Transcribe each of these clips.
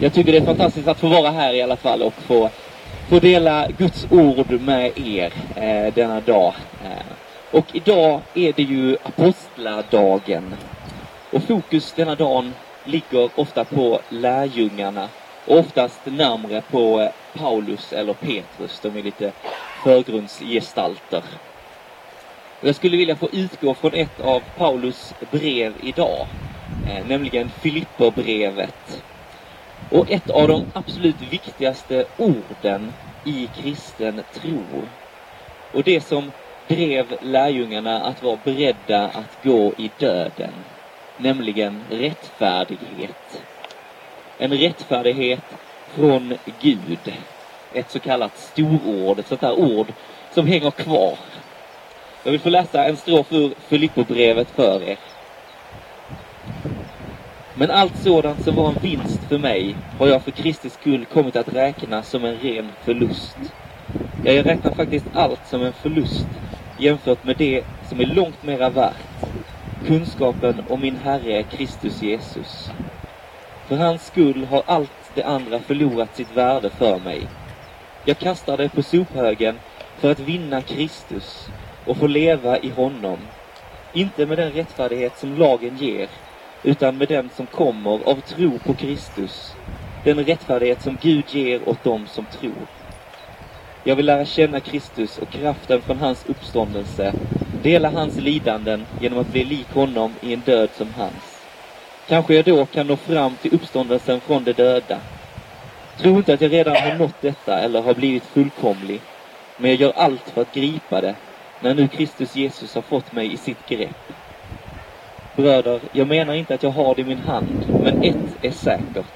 Jag tycker det är fantastiskt att få vara här i alla fall och få, få dela Guds ord med er eh, denna dag. Eh, och idag är det ju apostladagen. Och fokus denna dagen ligger ofta på lärjungarna och oftast närmre på eh, Paulus eller Petrus. De är lite förgrundsgestalter. Jag skulle vilja få utgå från ett av Paulus brev idag, eh, nämligen Filipperbrevet. Och ett av de absolut viktigaste orden i kristen tro. Och det som drev lärjungarna att vara beredda att gå i döden, nämligen rättfärdighet. En rättfärdighet från Gud. Ett så kallat storord, ett sånt där ord som hänger kvar. Jag vill få läsa en strof ur Filippobrevet för er. Men allt sådant som var en vinst för mig har jag för Kristi skull kommit att räkna som en ren förlust. Ja, jag räknar faktiskt allt som en förlust jämfört med det som är långt mera värt. Kunskapen om min Herre Kristus Jesus. För hans skull har allt det andra förlorat sitt värde för mig. Jag kastar det på sophögen för att vinna Kristus och få leva i honom. Inte med den rättfärdighet som lagen ger, utan med den som kommer av tro på Kristus. Den rättfärdighet som Gud ger åt dem som tror. Jag vill lära känna Kristus och kraften från hans uppståndelse, dela hans lidanden genom att bli lik honom i en död som hans. Kanske jag då kan nå fram till uppståndelsen från de döda. Tro inte att jag redan har nått detta eller har blivit fullkomlig, men jag gör allt för att gripa det när nu Kristus Jesus har fått mig i sitt grepp. Bröder, jag menar inte att jag har det i min hand, men ett är säkert.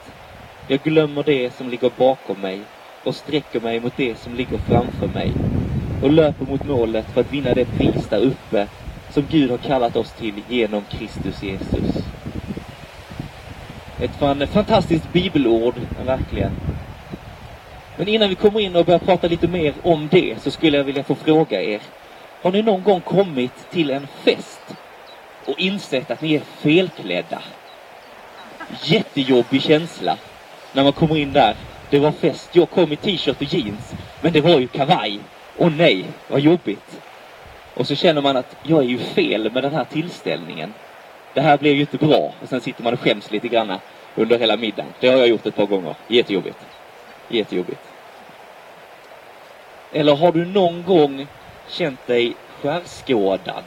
Jag glömmer det som ligger bakom mig och sträcker mig mot det som ligger framför mig och löper mot målet för att vinna det pris där uppe som Gud har kallat oss till genom Kristus Jesus. Ett fantastiskt bibelord, verkligen. Men innan vi kommer in och börjar prata lite mer om det så skulle jag vilja få fråga er. Har ni någon gång kommit till en fest och insett att ni är felklädda? Jättejobbig känsla när man kommer in där. Det var fest. Jag kom i t-shirt och jeans, men det var ju kavaj. Och nej, vad jobbigt. Och så känner man att jag är ju fel med den här tillställningen. Det här blev ju inte bra. Och sen sitter man och skäms lite granna under hela middagen. Det har jag gjort ett par gånger. Jättejobbigt. Jättejobbigt. Eller har du någon gång känt dig skärskådad?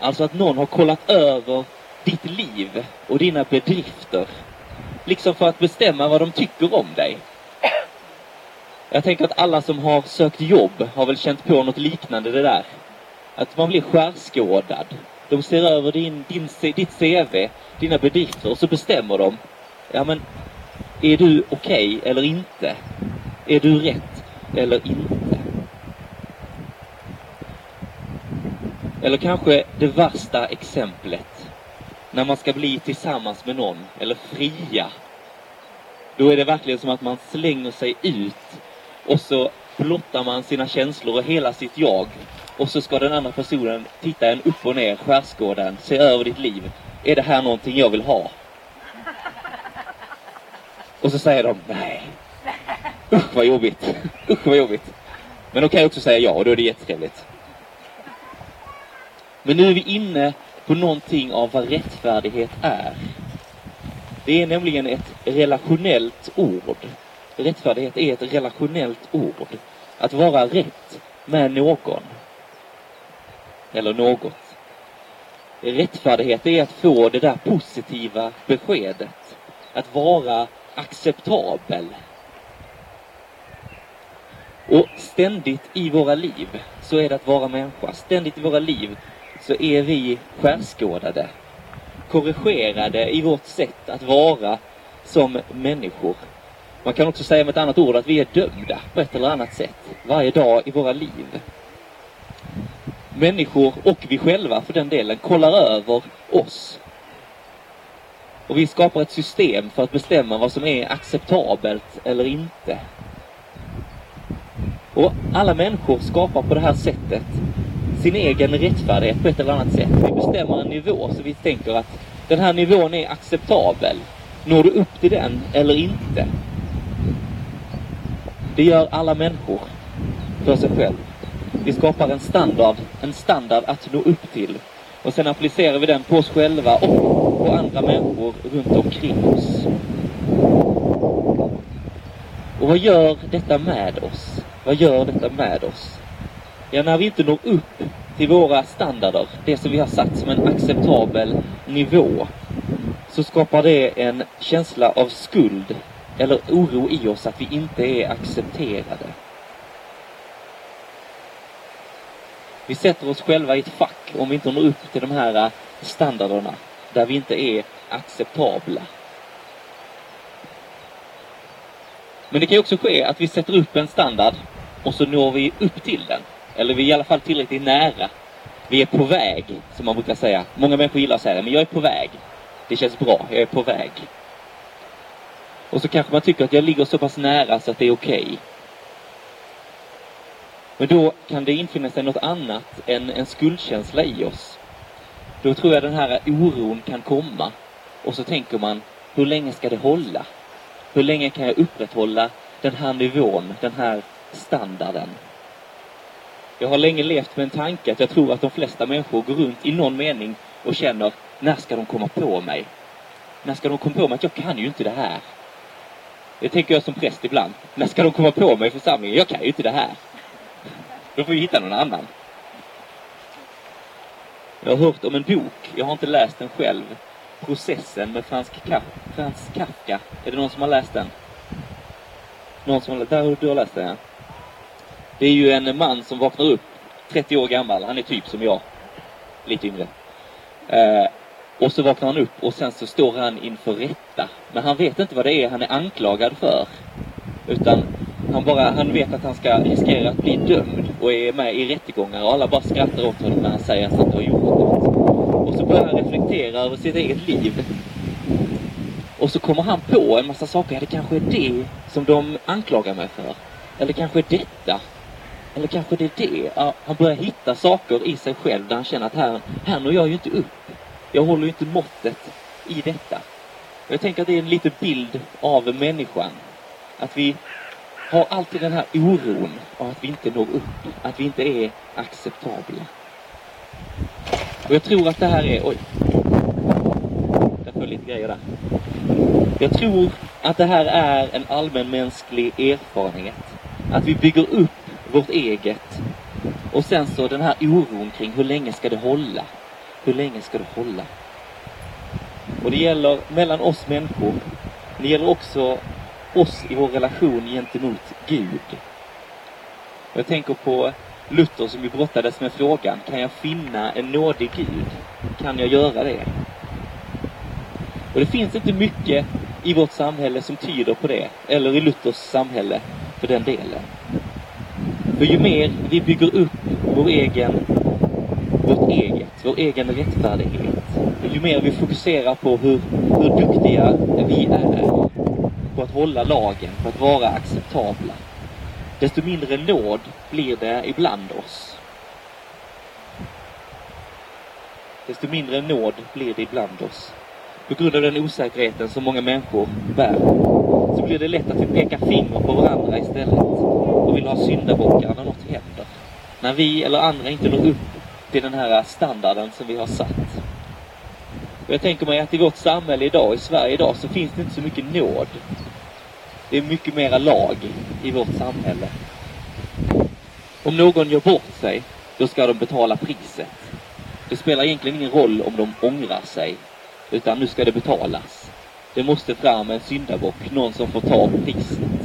Alltså att någon har kollat över ditt liv och dina bedrifter. Liksom för att bestämma vad de tycker om dig. Jag tänker att alla som har sökt jobb har väl känt på något liknande det där. Att man blir skärskådad. De ser över din, din, ditt CV, dina bedrifter och så bestämmer de. Ja men, är du okej okay eller inte? Är du rätt eller inte? Eller kanske det värsta exemplet. När man ska bli tillsammans med någon, eller fria. Då är det verkligen som att man slänger sig ut och så blottar man sina känslor och hela sitt jag. Och så ska den andra personen titta en upp och ner, skärskåda se över ditt liv. Är det här någonting jag vill ha? Och så säger de nej. Usch vad jobbigt. Usch vad jobbigt. Men då kan jag också säga ja och då är det jättetrevligt. Men nu är vi inne på någonting av vad rättfärdighet är. Det är nämligen ett relationellt ord. Rättfärdighet är ett relationellt ord. Att vara rätt med någon. Eller något. Rättfärdighet är att få det där positiva beskedet. Att vara acceptabel. Och ständigt i våra liv så är det att vara människa. Ständigt i våra liv så är vi skärskådade. Korrigerade i vårt sätt att vara som människor. Man kan också säga med ett annat ord att vi är dömda på ett eller annat sätt varje dag i våra liv. Människor och vi själva för den delen kollar över oss. Och vi skapar ett system för att bestämma vad som är acceptabelt eller inte. Och alla människor skapar på det här sättet sin egen rättfärdighet på ett eller annat sätt. Vi bestämmer en nivå så vi tänker att den här nivån är acceptabel. Når du upp till den eller inte? Det gör alla människor för sig själv. Vi skapar en standard, en standard att nå upp till. Och sen applicerar vi den på oss själva och på andra människor runt omkring oss. Och vad gör detta med oss? Vad gör detta med oss? Ja, när vi inte når upp till våra standarder, det som vi har satt som en acceptabel nivå, så skapar det en känsla av skuld eller oro i oss att vi inte är accepterade. Vi sätter oss själva i ett fack om vi inte når upp till de här standarderna där vi inte är acceptabla. Men det kan ju också ske att vi sätter upp en standard och så når vi upp till den. Eller vi är i alla fall tillräckligt nära. Vi är på väg, som man brukar säga. Många människor gillar att säga det, men jag är på väg. Det känns bra, jag är på väg. Och så kanske man tycker att jag ligger så pass nära så att det är okej. Okay. Men då kan det infinna sig något annat än en skuldkänsla i oss. Då tror jag den här oron kan komma. Och så tänker man, hur länge ska det hålla? Hur länge kan jag upprätthålla den här nivån, den här standarden? Jag har länge levt med en tanke att jag tror att de flesta människor går runt i någon mening och känner, när ska de komma på mig? När ska de komma på mig att jag kan ju inte det här? Det tänker jag som präst ibland. När ska de komma på mig i församlingen? Jag kan ju inte det här. Då får vi hitta någon annan. Jag har hört om en bok, jag har inte läst den själv. Processen med Frans, Kaf Frans Kafka. Är det någon som har läst den? Någon som har läst den? Du har läst den, ja. Det är ju en man som vaknar upp 30 år gammal. Han är typ som jag. Lite yngre. Eh, och så vaknar han upp och sen så står han inför rätta. Men han vet inte vad det är han är anklagad för. Utan han bara, han vet att han ska riskera att bli dömd och är med i rättegångar och alla bara skrattar åt honom när han säger att han inte har gjort något. Och så börjar han reflektera över sitt eget liv. Och så kommer han på en massa saker. Ja, det kanske är det som de anklagar mig för. Eller kanske detta. Eller kanske det är det. Han börjar hitta saker i sig själv där han känner att här, här når jag ju inte upp. Jag håller ju inte måttet i detta. Jag tänker att det är en liten bild av människan. Att vi har alltid den här oron av att vi inte når upp, att vi inte är acceptabla. Och jag tror att det här är, oj, där föll lite grejer där. Jag tror att det här är en allmänmänsklig erfarenhet. Att vi bygger upp vårt eget och sen så den här oron kring hur länge ska det hålla? Hur länge ska det hålla? Och det gäller mellan oss människor. Det gäller också oss i vår relation gentemot Gud. Jag tänker på Luther som ju brottades med frågan, kan jag finna en nådig Gud? Kan jag göra det? Och det finns inte mycket i vårt samhälle som tyder på det, eller i Luthers samhälle för den delen. För ju mer vi bygger upp vår egen, vårt eget, vår egen rättfärdighet, ju mer vi fokuserar på hur, hur duktiga vi är på att hålla lagen, på att vara acceptabla, desto mindre nåd blir det ibland oss. Desto mindre nåd blir det ibland oss. På grund av den osäkerheten som många människor bär så blir det lätt att vi pekar finger på varandra istället och vill ha syndabockar när något händer. När vi eller andra inte når upp till den här standarden som vi har satt. Och jag tänker mig att i vårt samhälle idag, i Sverige idag, så finns det inte så mycket nåd. Det är mycket mera lag i vårt samhälle. Om någon gör bort sig, då ska de betala priset. Det spelar egentligen ingen roll om de ångrar sig, utan nu ska det betalas. Det måste fram en syndabock, någon som får ta priset.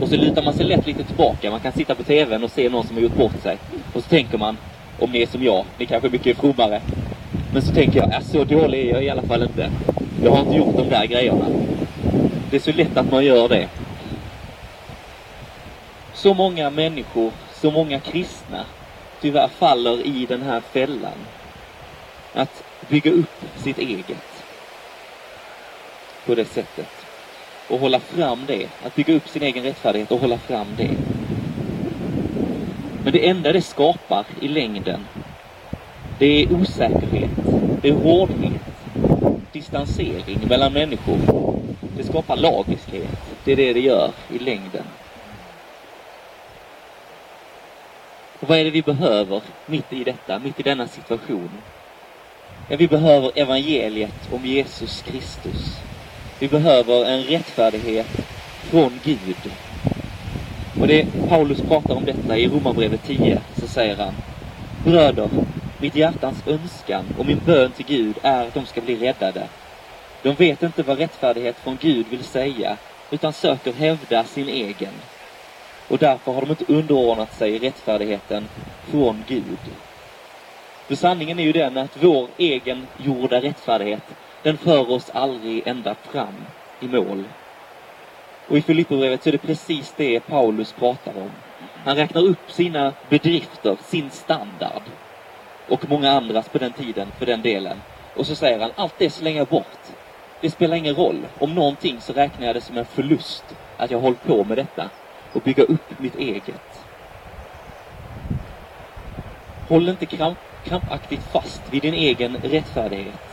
Och så lutar man sig lätt lite tillbaka. Man kan sitta på tvn och se någon som har gjort bort sig. Och så tänker man, om ni är som jag, ni kanske är mycket frommare. Men så tänker jag, så dålig är jag i alla fall inte. Jag har inte gjort de där grejerna. Det är så lätt att man gör det. Så många människor, så många kristna tyvärr faller i den här fällan. Att bygga upp sitt eget på det sättet. Och hålla fram det. Att bygga upp sin egen rättfärdighet och hålla fram det. Men det enda det skapar i längden, det är osäkerhet, det är hårdhet, distansering mellan människor. Det skapar lagiskhet. Det är det det gör i längden. Och vad är det vi behöver mitt i detta, mitt i denna situation? Ja, vi behöver evangeliet om Jesus Kristus. Vi behöver en rättfärdighet från Gud. Och det Paulus pratar om detta i Romarbrevet 10, så säger han Bröder, mitt hjärtans önskan och min bön till Gud är att de ska bli räddade. De vet inte vad rättfärdighet från Gud vill säga, utan söker hävda sin egen. Och därför har de inte underordnat sig rättfärdigheten från Gud. För sanningen är ju den att vår egen gjorda rättfärdighet, den för oss aldrig ända fram i mål. Och i Filipperbrevet så är det precis det Paulus pratar om. Han räknar upp sina bedrifter, sin standard och många andras på den tiden, för den delen. Och så säger han, allt det slänger jag bort. Det spelar ingen roll. Om någonting så räknar jag det som en förlust att jag har hållit på med detta och bygga upp mitt eget. Håll inte kramp, krampaktigt fast vid din egen rättfärdighet.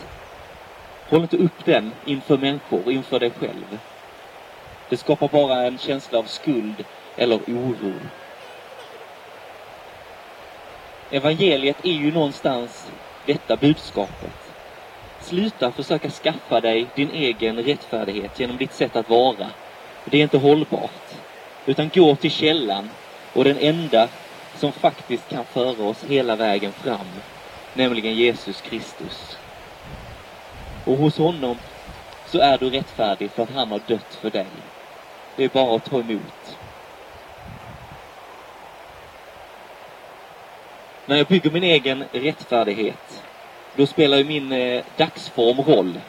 Håll inte upp den inför människor, inför dig själv. Det skapar bara en känsla av skuld eller oro. Evangeliet är ju någonstans detta budskapet. Sluta försöka skaffa dig din egen rättfärdighet genom ditt sätt att vara. Det är inte hållbart. Utan gå till källan och den enda som faktiskt kan föra oss hela vägen fram, nämligen Jesus Kristus. Och hos honom så är du rättfärdig för att han har dött för dig. Det är bara att ta emot. När jag bygger min egen rättfärdighet, då spelar ju min eh, dagsform roll.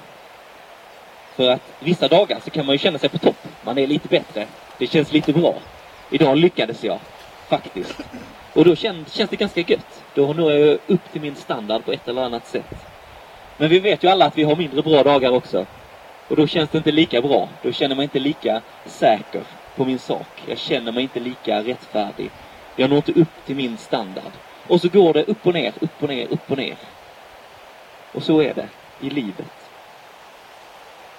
För att vissa dagar så kan man ju känna sig på topp. Man är lite bättre. Det känns lite bra. Idag lyckades jag, faktiskt. Och då känns, känns det ganska gött. Då når jag upp till min standard på ett eller annat sätt. Men vi vet ju alla att vi har mindre bra dagar också. Och då känns det inte lika bra. Då känner man inte lika säker på min sak. Jag känner mig inte lika rättfärdig. Jag når inte upp till min standard. Och så går det upp och ner, upp och ner, upp och ner. Och så är det i livet.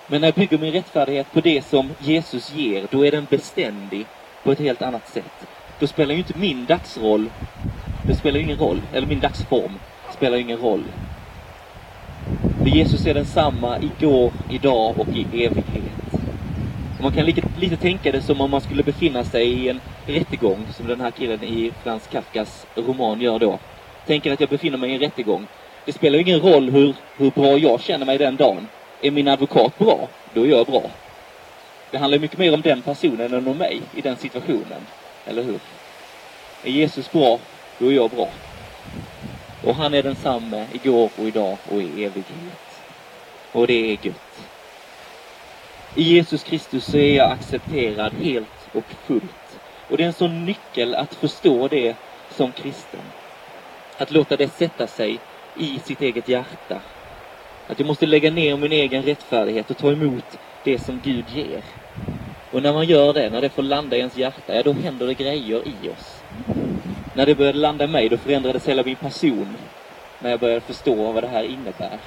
Men när jag bygger min rättfärdighet på det som Jesus ger, då är den beständig på ett helt annat sätt. Då spelar ju inte min dagsroll, det spelar ju ingen roll, eller min dagsform spelar ju ingen roll. För Jesus är densamma igår, idag och i evighet. Och man kan lite, lite tänka det som om man skulle befinna sig i en rättegång, som den här killen i Frans Kafkas roman gör då. Tänker att jag befinner mig i en rättegång. Det spelar ju ingen roll hur, hur bra jag känner mig den dagen. Är min advokat bra, då är jag bra. Det handlar mycket mer om den personen än om mig i den situationen. Eller hur? Är Jesus bra, då är jag bra. Och han är densamme igår och idag och i evighet. Och det är gött. I Jesus Kristus så är jag accepterad helt och fullt. Och det är en sån nyckel att förstå det som kristen. Att låta det sätta sig i sitt eget hjärta. Att jag måste lägga ner min egen rättfärdighet och ta emot det som Gud ger. Och när man gör det, när det får landa i ens hjärta, ja då händer det grejer i oss. När det började landa i mig, då förändrades hela min person. När jag började förstå vad det här innebär.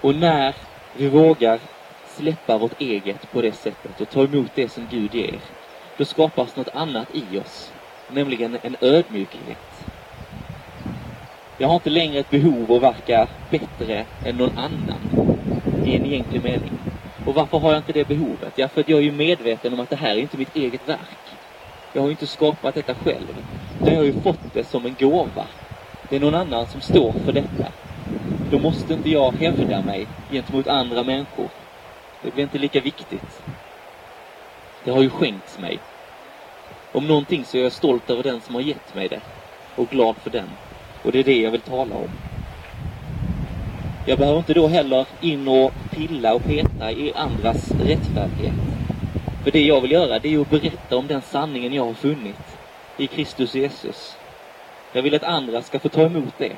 Och när vi vågar släppa vårt eget på det sättet och ta emot det som Gud ger, då skapas något annat i oss, nämligen en ödmjukhet. Jag har inte längre ett behov att verka bättre än någon annan i en egentlig mening. Och varför har jag inte det behovet? Ja, för att jag är ju medveten om att det här är inte mitt eget verk. Jag har ju inte skapat detta själv. Utan jag har ju fått det som en gåva. Det är någon annan som står för detta. Då måste inte jag hävda mig gentemot andra människor. Det blir inte lika viktigt. Det har ju skänkts mig. Om någonting så är jag stolt över den som har gett mig det. Och glad för den. Och det är det jag vill tala om. Jag behöver inte då heller in och pilla och peta i andras rättfärdighet. För det jag vill göra, det är att berätta om den sanningen jag har funnit i Kristus Jesus. Jag vill att andra ska få ta emot det.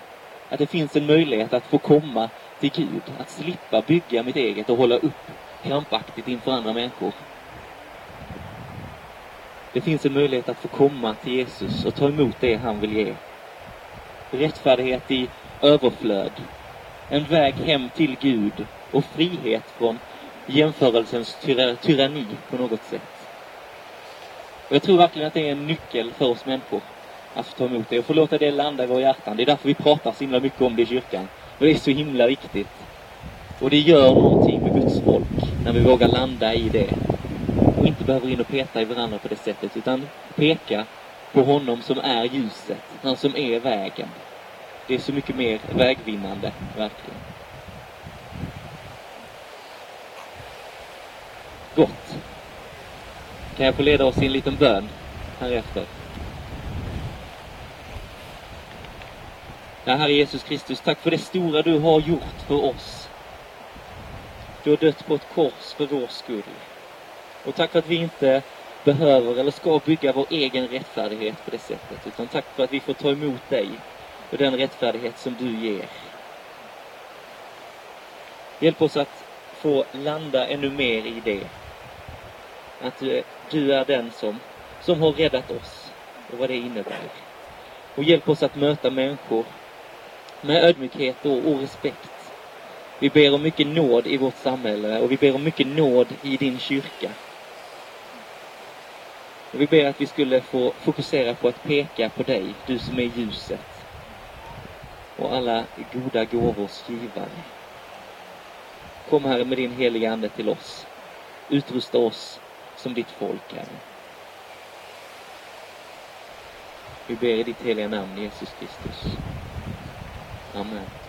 Att det finns en möjlighet att få komma till Gud, att slippa bygga mitt eget och hålla upp krampaktigt inför andra människor. Det finns en möjlighet att få komma till Jesus och ta emot det han vill ge. Rättfärdighet i överflöd, en väg hem till Gud och frihet från jämförelsens tyra, tyranni på något sätt. Och jag tror verkligen att det är en nyckel för oss människor att få ta emot det och få låta det landa i våra hjärtan. Det är därför vi pratar så himla mycket om det i kyrkan. Och det är så himla viktigt. Och det gör någonting med Guds folk när vi vågar landa i det. Och inte behöver in och peta i varandra på det sättet utan peka på honom som är ljuset, han som är vägen. Det är så mycket mer vägvinnande, verkligen. Gott. Kan jag få leda oss i en liten bön här efter? Ja, Herre Jesus Kristus, tack för det stora du har gjort för oss. Du har dött på ett kors för vår skull. Och tack för att vi inte behöver eller ska bygga vår egen rättfärdighet på det sättet. Utan tack för att vi får ta emot dig och den rättfärdighet som du ger. Hjälp oss att få landa ännu mer i det. Att eh, du är den som, som har räddat oss och vad det innebär. Och hjälp oss att möta människor med ödmjukhet och, och respekt. Vi ber om mycket nåd i vårt samhälle och vi ber om mycket nåd i din kyrka. Och vi ber att vi skulle få fokusera på att peka på dig, du som är ljuset och alla goda gåvors givare. Kom Herre med din heliga Ande till oss. Utrusta oss som ditt folk, Herre. Vi ber i ditt heliga namn, Jesus Kristus. Amen.